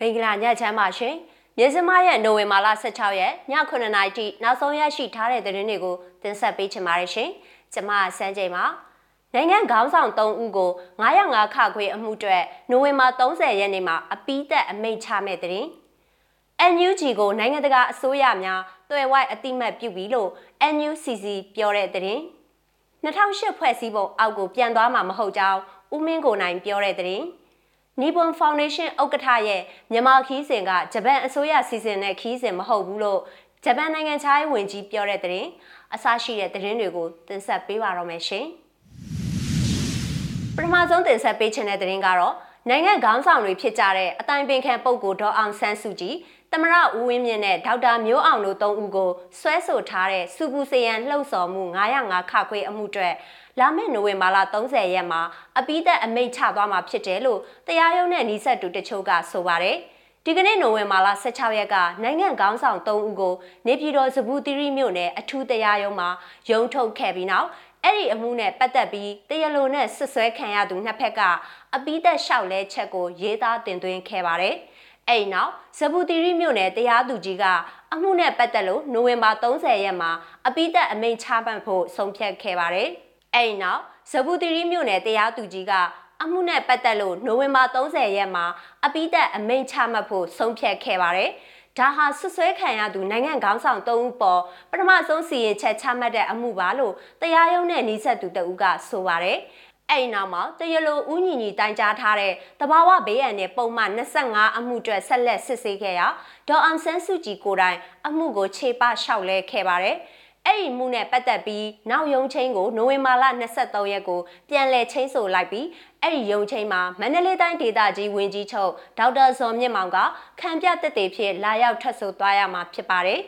မင်္ဂလာညချမ်းပါရှင်။မြစမရဲ့နိုဝင်ဘာလ16ရက်ည9:00နာရီထိနောက်ဆုံးရရှိထားတဲ့သတင်းတွေကိုတင်ဆက်ပေးချင်ပါတယ်ရှင်။ကျွန်မစန်းချိန်ပါ။နိုင်ငံခေါင်းဆောင်3ဦးကို905ခခွေအမှုအတွက်နိုဝင်ဘာ30ရက်နေ့မှာအပီးသက်အမိန့်ချမဲ့တဲ့။ NUG ကိုနိုင်ငံတကာအစိုးရများတွေ့ဝိုက်အတိမတ်ပြုပြီးလို့ NUCC ပြောတဲ့တဲ့။2008ဖွဲ့စည်းပုံအောက်ကိုပြန်သွားမှာမဟုတ်ကြောင်းဦးမင်းကိုနိုင်ပြောတဲ့တဲ့။ နီပွန်ဖောင်ဒေးရှင်းဥက္ကဋ္ဌရဲ့မြန်မာခီးစဉ်ကဂျပန်အစိုးရစီစဉ်တဲ့ခီးစဉ်မဟုတ်ဘူးလို့ဂျပန်နိုင်ငံခြားရေးဝန်ကြီးပြောတဲ့တဲ့အစရှိတဲ့သတင်းတွေကိုတင်ဆက်ပေးပါတော့မယ်ရှင်။ပထမဆုံးတင်ဆက်ပေးချင်တဲ့သတင်းကတော့နိုင်ငံခေါင်းဆောင်တွေဖြစ်ကြတဲ့အတိုင်ပင်ခံပုဂ္ဂိုလ်ဒေါ်အောင်ဆန်းစုကြည်တမရဦးဝင်းမြင့်နဲ့ဒေါက်တာမျိုးအောင်တို့သုံးဦးကိုဆွဲဆိုထားတဲ့စူပူစယံလှုပ်ဆော်မှု905ခခွေအမှုတွေလာမယ့်နိုဝင်ဘာလ30ရက်မှာအပိသက်အမိန့်ချသွားမှာဖြစ်တယ်လို့တရားရုံးနဲ့နှီးဆက်တူတချို့ကဆိုပါတယ်။ဒီကနေ့နိုဝင်ဘာလ16ရက်ကနိုင်ငံခေါင်းဆောင်3ဦးကိုနေပြည်တော်စပူတီရီမြို့နယ်အထူးတရားရုံးမှာရုံးထုတ်ခဲ့ပြီးနောက် အဲ့ဒီအမှုနဲ့ပတ်သက်ပြီးတရားလိုနဲ့ဆွဆွဲခံရသူနှစ်ဖက်ကအပိသက်လျှောက်လဲချက်ကိုရေးသားတင်သွင်းခဲ့ပါတယ်။အဲ့နောက်ဇဘူတီရီမြို့နယ်တရားသူကြီးကအမှုနဲ့ပတ်သက်လို့နိုဝင်ဘာ30ရက်မှာအပိသက်အမိန့်ချမှတ်ဖို့ဆုံးဖြတ်ခဲ့ပါတယ်။အဲ့နောက်ဇဘူတီရီမြို့နယ်တရားသူကြီးကအမှုနဲ့ပတ်သက်လို့နိုဝင်ဘာ30ရက်မှာအပိသက်အမိန့်ချမှတ်ဖို့ဆုံးဖြတ်ခဲ့ပါတယ်။ ဒါဟာဆွဆွဲခံရသူနိုင်ငံခေါင်းဆောင်၃ဦးပေါ်ပထမဆုံးစီရင်ချက်ချမှတ်တဲ့အမှုပါလို့တရားရုံးနဲ့နှိဆက်သူတဦးကဆိုပါတယ်။အဲ့နောက်မှာတရလိုဦးညီညီတိုင်ကြားထားတဲ့တဘာဝဘေးရန်နဲ့ပုံမှန်25အမှုအတွက်ဆက်လက်စစ်ဆေးခဲ့ရာဒေါ်အောင်ဆန်းစုကြည်ကိုတိုင်အမှုကိုခြေပလျှောက်လဲခဲ့ပါတယ်။ အဲ့ဒီမှုနဲ့ပတ်သက်ပြီးနောက်ရုံချင်းကိုနိုဝင်ဘာလ23ရက်ကိုပြန်လည်ချင်းဆိုလိုက်ပြီးအဲ့ဒီရုံချင်းမှာမန္တလေးတိုင်းဒေသကြီးဝန်ကြီးချုပ်ဒေါက်တာဇော်မြင့်မောင်ကခံပြတက်တေဖြစ်လာရောက်ထပ်ဆိုသွားရမှာဖြစ်ပါတယ်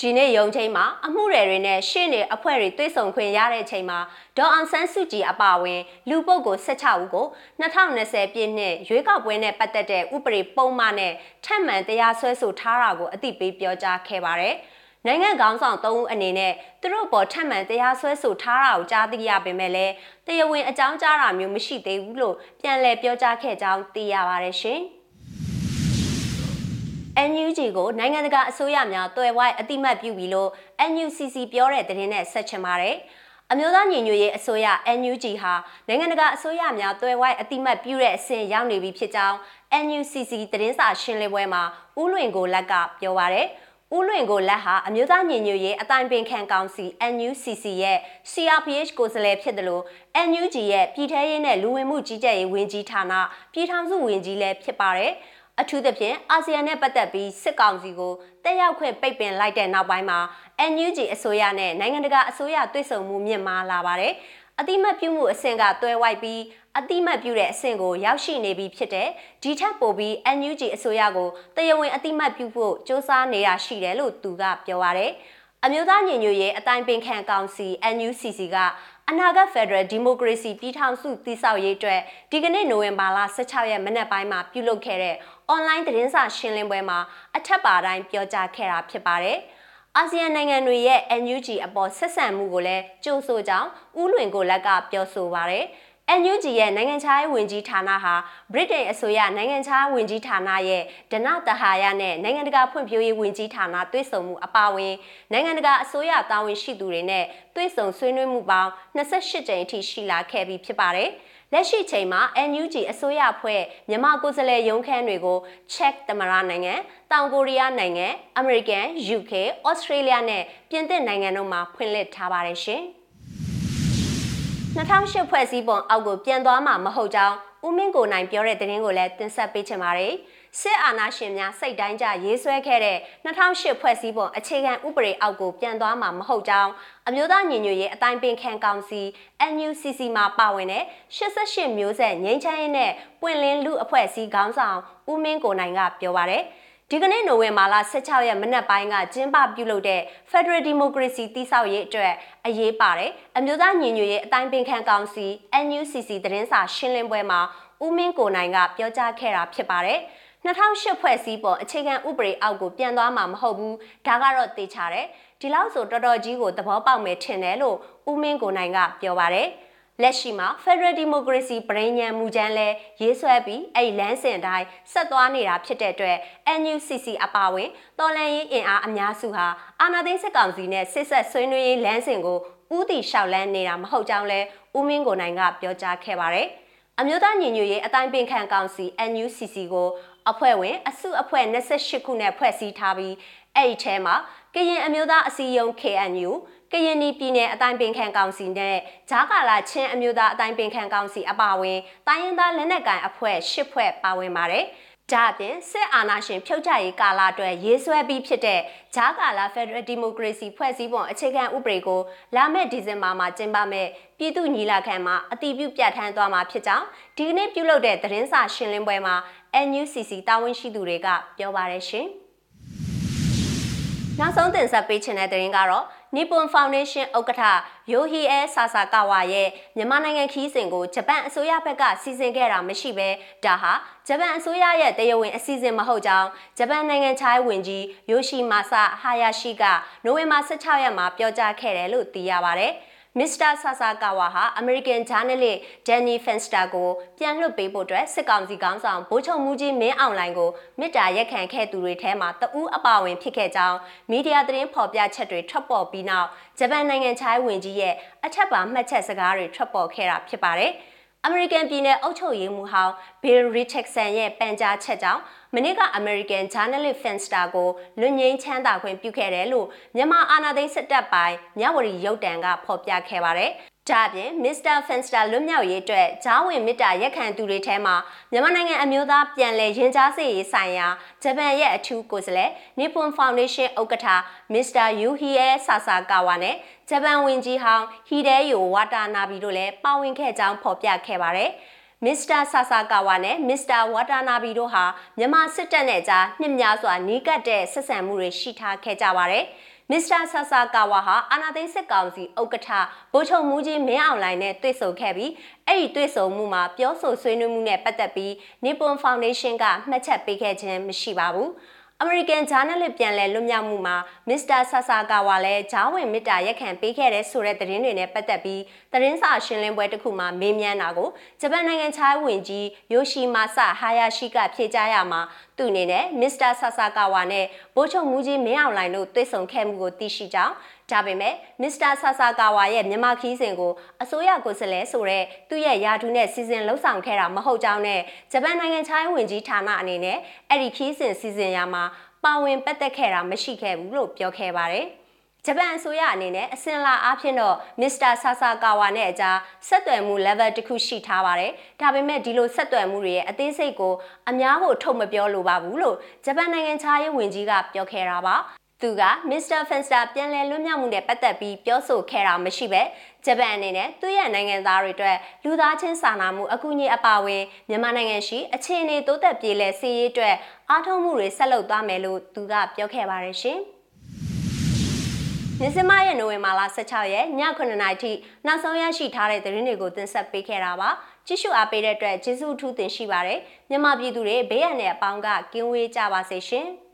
ဒီနေ့ရုံချင်းမှာအမှုရယ်တွေနဲ့ရှေ့နေအဖွဲ့တွေတွေ့ဆုံခွင့်ရတဲ့အချိန်မှာဒေါ်အောင်ဆန်းစုကြည်အပါအဝင် လူပုဂ္ဂိုလ်16ဦးကို2020ပြည့်နှစ်ရွေးကောက်ပွဲနဲ့ပတ်သက်တဲ့ဥပဒေပုံမှန်နဲ့ထပ်မံတရားစွဲဆိုထားတာကိုအသိပေးပြောကြားခဲ့ပါတယ်။ နိုင်ငံခေါင်းဆောင်၃ဦးအနေနဲ့သူတို့ပေါ်ထပ်မံတရားစွဲဆိုထားတာကိုကြားသိရပေမဲ့လည်းတရားဝင်အကြောင်းကြားတာမျိုးမရှိသေးဘူးလို့ပြန်လည်ပြောကြားခဲ့ကြောင်းသိရပါတယ်ရှင်။ NUG ကိုနိုင်ငံတကာအစိုးရများတွယ်ဝိုင်းအတိမတ်ပြုပြီးလို့ NUCC ပြောတဲ့သတင်းနဲ့ဆက်ချင်ပါတယ်။အမျိုးသားညီညွတ်ရေးအစိုးရ NUG ဟာနိုင်ငံတကာအစိုးရများတွယ်ဝိုင်းအတိမတ်ပြုတဲ့အဆင့်ရောက်နေပြီဖြစ်ကြောင်း NUCC သတင်းစာရှင်းလင်းပွဲမှာဦးလွင်ကိုလက်ကပြောပါရယ်။ ဦးလွင်ကိုလက်ဟာအမျိုးသားညီညွတ်ရေးအတိုင်းပင်ခံကောင်စီ NUCC ရဲ့ CRPH ကိုယ်စားလှယ်ဖြစ်တယ်လို့ NUG ရဲ့ပြည်ထရေးနဲ့လူဝင်မှုကြီးကြပ်ရေးဝန်ကြီးဌာနပြည်ထောင်စုဝန်ကြီးလည်းဖြစ်ပါတယ်။အထူးသဖြင့်အာဆီယံနဲ့ပတ်သက်ပြီးစစ်ကောင်စီကိုတက်ရောက်ခွင့်ပိတ်ပင်လိုက်တဲ့နောက်ပိုင်းမှာ NUG အစိုးရနဲ့နိုင်ငံတကာအစိုးရတွေ့ဆုံမှုမြင့်မားလာပါတယ်။ အတိမတ်ပြုမှုအဆင့်ကတွဲဝိုက်ပြီးအတိမတ်ပြုတဲ့အဆင့်ကိုရောက်ရှိနေပြီဖြစ်တဲ့ဒီထက်ပိုပြီး NUG အစိုးရကိုတရားဝင်အတိမတ်ပြုဖို့စ조사နေတာရှိတယ်လို့သူကပြောပါရယ်အမျိုးသားညီညွတ်ရေးအတိုင်းပင်ခံကောင်စီ NUCC ကအနာဂတ်ဖက်ဒရယ်ဒီမိုကရေစီပြည်ထောင်စုတည်ဆောက်ရေးအတွက်ဒီကနေ့နိုဝင်ဘာလ16ရက်မနက်ပိုင်းမှာပြုလုပ်ခဲ့တဲ့အွန်လိုင်းသတင်းစာရှင်းလင်းပွဲမှာအထက်ပါတိုင်းပြောကြားခဲ့တာဖြစ်ပါတယ်။ အာဆီယံနိုင်ငံတွေရဲ့ NUG အပေါ်ဆက်ဆံမှုကိုလည်းကြိုးဆိုကြောင်းဦးလွင်ကိုလက်ကပြောဆိုပါရယ် NUG ရဲ့နိုင်ငံခြားရေးဝန်ကြီးဌာနဟာဗြိတိန်အစိုးရနိုင်ငံခြားဝန်ကြီးဌာနရဲ့ဒနတဟာယနဲ့နိုင်ငံတကာဖွံ့ဖြိုးရေးဝန်ကြီးဌာနတွဲဆုံမှုအပါအဝင်နိုင်ငံတကာအစိုးရတာဝန်ရှိသူတွေနဲ့တွဲဆုံဆွေးနွေးမှုပေါင်း28ကြိမ်အထိရှိလာခဲ့ပြီးဖြစ်ပါတယ်။ လက်ရှိချိန်မှာ NUG အစိုးရဖွဲ့မြန်မာကိုယ်စားလှယ်ရုံးခန်းတွေကို Czech သမရနိုင်ငံ၊တောင်ကိုရီးယားနိုင်ငံ၊အမေရိကန်၊ UK ၊ဩစတြေးလျနဲ့ပြင်သစ်နိုင်ငံတို့မှာဖွင့်လှစ်ထားပါတယ်ရှင်။2008ဖွဲ့စည်းပုံအောက်ကိုပြန်သွားမှာမဟုတ်ကြောင်းဦးမင်းကိုနိုင်ပြောတဲ့သတင်းကိုလည်းတင်ဆက်ပေးချင်ပါတယ်။ စစ်အာဏာရှင်များစိတ်တိုင်းကြရေးဆွဲခဲ့တဲ့2008ဖွဲ့စည်းပုံအခြေခံဥပဒေအောက်ကိုပြန်သွားမှာမဟုတ်ကြောင်းအမျိုးသားညီညွတ်ရေးအတိုင်းပင်ခံကောင်စီ NUCC မှာပါဝင်တဲ့88မျိုးဆက်ငြိမ်းချမ်းရေးနဲ့ပွင့်လင်းလူအဖွဲ့အစည်းခေါင်းဆောင်ဦးမင်းကိုနိုင်ကပြောပါရယ်ဒီကနေ့နိုဝင်ဘာလ16ရက်မနက်ပိုင်းကကျင်းပပြုလုပ်တဲ့ Federal Democracy တည်ဆောက်ရေးအတွက်အရေးပါတဲ့အမျိုးသားညီညွတ်ရေးအတိုင်းပင်ခံကောင်စီ NUCC သတင်းစာရှင်းလင်းပွဲမှာဦးမင်းကိုနိုင်ကပြောကြားခဲ့တာဖြစ်ပါတယ်။ 2008ဖွဲ့စည်းပုံအခြေခံဥပဒေအောက်ကိုပြန်သွားမှာမဟုတ်ဘူးဒါကတော့သိချတယ်ဒီလောက်ဆိုတော်တော်ကြီးကိုသဘောပေါက်မယ်ထင်တယ်လို့ဦးမင်းကိုနိုင်ကပြောပါတယ်လက်ရှိမှာ Federal Democracy ပြည်ညံမူကြမ်းလဲရေးဆွဲပြီးအဲ့လမ်းစဉ်တိုင်းဆက်သွားနေတာဖြစ်တဲ့အတွက် NUCC အပါအဝင်တော်လန်ရေးအင်အားအများစုဟာအာဏာသိမ်းစစ်ကောင်စီနဲ့စစ်ဆက်ဆွေးနွေးရေးလမ်းစဉ်ကိုဥတီလျှောက်လန်းနေတာမဟုတ်ကြောင်းလဲဦးမင်းကိုနိုင်ကပြောကြားခဲ့ပါတယ်။အမျိုးသားညီညွတ်ရေးအတိုင်းပင်ခံကောင်စီ NUCC ကို အဖွဲ့ဝင်အစုအဖွဲ့28ခုနဲ့ဖွဲ့စည်းထားပြီးအဲ့ဒီထဲမှာကရင်အမျိုးသားအစည်းအရုံး KNU ကရင်ပြည်နယ်အတိုင်းပင်ခံကောင်စီနဲ့ဂျာကာလာချင်းအမျိုးသားအတိုင်းပင်ခံကောင်စီအပါအဝင်တိုင်းရင်းသားလက်နက်ကိုင်အဖွဲ့၈ဖွဲ့ပါဝင်ပါတယ်။ ဒါအပြင်စစ်အာဏာရှင်ဖြုတ်ချရေးကာလအတွက်ရေးဆွဲပြီးဖြစ်တဲ့ဂျာကာလာ Federal Democracy ဖွဲ့စည်းပုံအခြေခံဥပဒေကိုလာမယ့်ဒီဇင်ဘာမှာကျင်းပမယ့်ပြည်သူ့ညီလာခံမှာအတည်ပြုပြဋ္ဌာန်းသွားမှာဖြစ်ကြောင်းဒီကနေ့ပြုလုပ်တဲ့သတင်းစာရှင်းလင်းပွဲမှာ NUCC တာဝန်ရှိသူတွေကပြောပါရရှင်။နောက်ဆုံးတင်ဆက်ပေးချင်တဲ့သတင်းကတော့ Nippon Foundation ဥက္ကဋ္ဌယိုဟီအဲဆာဆာကာဝါရဲ့မြန်မာနိုင်ငံခီးစဉ်ကိုဂျပန်အစိုးရဘက်ကစီစဉ်ခဲ့တာမရှိဘဲဒါဟာဂျပန်အစိုးရရဲ့တရားဝင်အစီအစဉ်မဟုတ်ကြောင်းဂျပန်နိုင်ငံခြားရေးဝန်ကြီးယိုရှိမာဆာဟာယာရှိကနိုဝင်ဘာ16ရက်မှာပြောကြားခဲ့တယ်လို့သိရပါဗျ။ မစ္စတာဆာဆာကာဝါဟာအမေရိကန်ဂျာနယ်လစ်ဒန်နီဖန်စတာကိုပြန်လွှတ်ပေးဖို့အတွက်စစ်ကောင်စီခေါင်းဆောင်ဗိုလ်ချုပ်မူကြီးမင်းအောင်လှိုင်ကိုမေတ္တာရက်ခံခဲ့သူတွေထဲမှာတဦးအပါဝင်ဖြစ်ခဲ့ကြောင်းမီဒီယာသတင်းဖော်ပြချက်တွေထွက်ပေါ်ပြီးနောက်ဂျပန်နိုင်ငံခြားရေးဝန်ကြီးရဲ့အထက်ပါမှတ်ချက်စကားတွေထွက်ပေါ်ခဲ့တာဖြစ်ပါတယ်။ အမေရိကန်ပြည်နယ်အုပ်ချုပ်ရေးမှူးဟောင်း Bill Richardson ရဲ့ပန်ကြားချက်ကြောင့်မနေ့ကအမေရိကန် Journalist Finster ကိုလွတ်ငင်းချမ်းသာခွင့်ပြုခဲ့တယ်လို့မြန်မာအာဏာသိမ်းစစ်တပ်ပိုင်းမြဝတီရုပ်တံကဖော်ပြခဲ့ပါတယ်။ ဒါအပြင် Mr. Fenster လွတ်မြောက်ရေးအတွက်ဂျားဝင်မေတ္တာရက်ခံသူတွေထဲမှာမြန်မာနိုင်ငံအမျိုးသားပြန်လည်ရင်ကြားစေ့ရေးဆိုင်ရာဂျပန်ရဲ့အထူးကိုယ်စားလှယ် Nippon Foundation ဥက္ကဋ္ဌ Mr. Yuhie Sasakawa နဲ့ဂျပန်ဝန်ကြီးဟောင်း Hideyo Watanabe တို့လည်းပါဝင်ခဲ့ကြောင်းဖော်ပြခဲ့ပါတယ်။မစ္စတာဆာဆာကာဝါနဲ့မစ္စတာဝါတာနာဘီတို့ဟာမြန်မာစစ်တပ်နဲ့ကြားနှစ်များစွာနီးကပ်တဲ့ဆက်ဆံမှုတွေရှိထားခဲ့ကြပါတယ်။ မစ္စတာဆာဆာကာဝါဟာအာနာသိန်းစစ်ကောင်စီဥက္ကဋ္ဌဗိုလ်ချုပ်မူကြီးမင်းအောင်လှိုင်နဲ့တွေ့ဆုံခဲ့ပြီးအဲ့ဒီတွေ့ဆုံမှုမှာပြောဆိုဆွေးနွေးမှုနဲ့ပတ်သက်ပြီး Nippon Foundation ကမှတ်ချက်ပေးခဲ့ခြင်းမရှိပါဘူး။အမေရိကန်ဂျာနယ်လစ်ပြန်လည်လွတ်မြောက်မှုမှာမစ္စတာဆာဆာကာဝါလည်းဂျားဝင်မေတ္တာရက်ခံပေးခဲ့တဲ့ဆိုတဲ့သတင်းတွေနဲ့ပတ်သက်ပြီးသတင်းစာရှင်းလင်းပွဲတစ်ခုမှာမေးမြန်းတာကိုဂျပန်နိုင်ငံခြားဝင်ကြီးယိုရှိမာဆာဟာယာရှိကဖြေကြားရမှာ သူအနေနဲ့မစ္စတာဆာဆာကာဝါနဲ့ဗိုလ်ချုပ်မူကြီးမင်းအောင်လှိုင်တို့တွေ့ဆုံခဲ့မှုကိုသိရှိကြောင်းဒါပေမဲ့မစ္စတာဆာဆာကာဝါရဲ့မြန်မာခီးစဉ်ကိုအစိုးရကိုယ်စားလှယ်ဆိုတဲ့သူ့ရဲ့ယာထူးနဲ့စီစဉ်လှုပ်ဆောင်ခဲ့တာမဟုတ်ကြောင်းနဲ့ဂျပန်နိုင်ငံခြားရေးဝန်ကြီးဌာနအနေနဲ့အဲ့ဒီခီးစဉ်စီစဉ်ရမှာပါဝင်ပတ်သက်ခဲ့တာမရှိခဲ့ဘူးလို့ပြောခဲ့ပါတယ်။ ဂျပန်အစိုးရအနေနဲ့အစင်လာအားဖြင့်တော့မစ္စတာဆာဆာကာဝါနဲ့အကြားဆက်သွယ်မှု level တစ်ခုရှိထားပါတယ်။ဒါပေမဲ့ဒီလိုဆက်သွယ်မှုတွေရဲ့အသေးစိတ်ကိုအများကိုထုတ်မပြောလိုပါဘူးလို့ဂျပန်နိုင်ငံခြားရေးဝန်ကြီးကပြောခဲ့တာပါ။သူကမစ္စတာဖန်စတာပြန်လည်လွတ်မြောက်မှုနဲ့ပတ်သက်ပြီးပြောဆိုခဲ့တာမရှိပဲဂျပန်အနေနဲ့သူ့ရဲ့နိုင်ငံသားတွေအတွက်လူသားချင်းစာနာမှုအကူအညီအပါအဝင်မြန်မာနိုင်ငံရှိအခြေအနေတိုးတက်ပြေလည်စေရေးအတွက်အားထုတ်မှုတွေဆက်လုပ်သွားမယ်လို့သူကပြောခဲ့ပါတယ်ရှင်။ မြစမရဲ့နိုဝင်ဘာလ16ရက်ည9:00နာရီထိနောက်ဆုံးရရှိထားတဲ့သတင်းတွေကိုတင်ဆက်ပေးခဲ့တာပါကြည့်ရှုအားပေးတဲ့အတွက်ကျေးဇူးအထူးတင်ရှိပါတယ်မြန်မာပြည်သူတွေဘေးရန်နဲ့အပေါင်းကကင်းဝေးကြပါစေရှင်။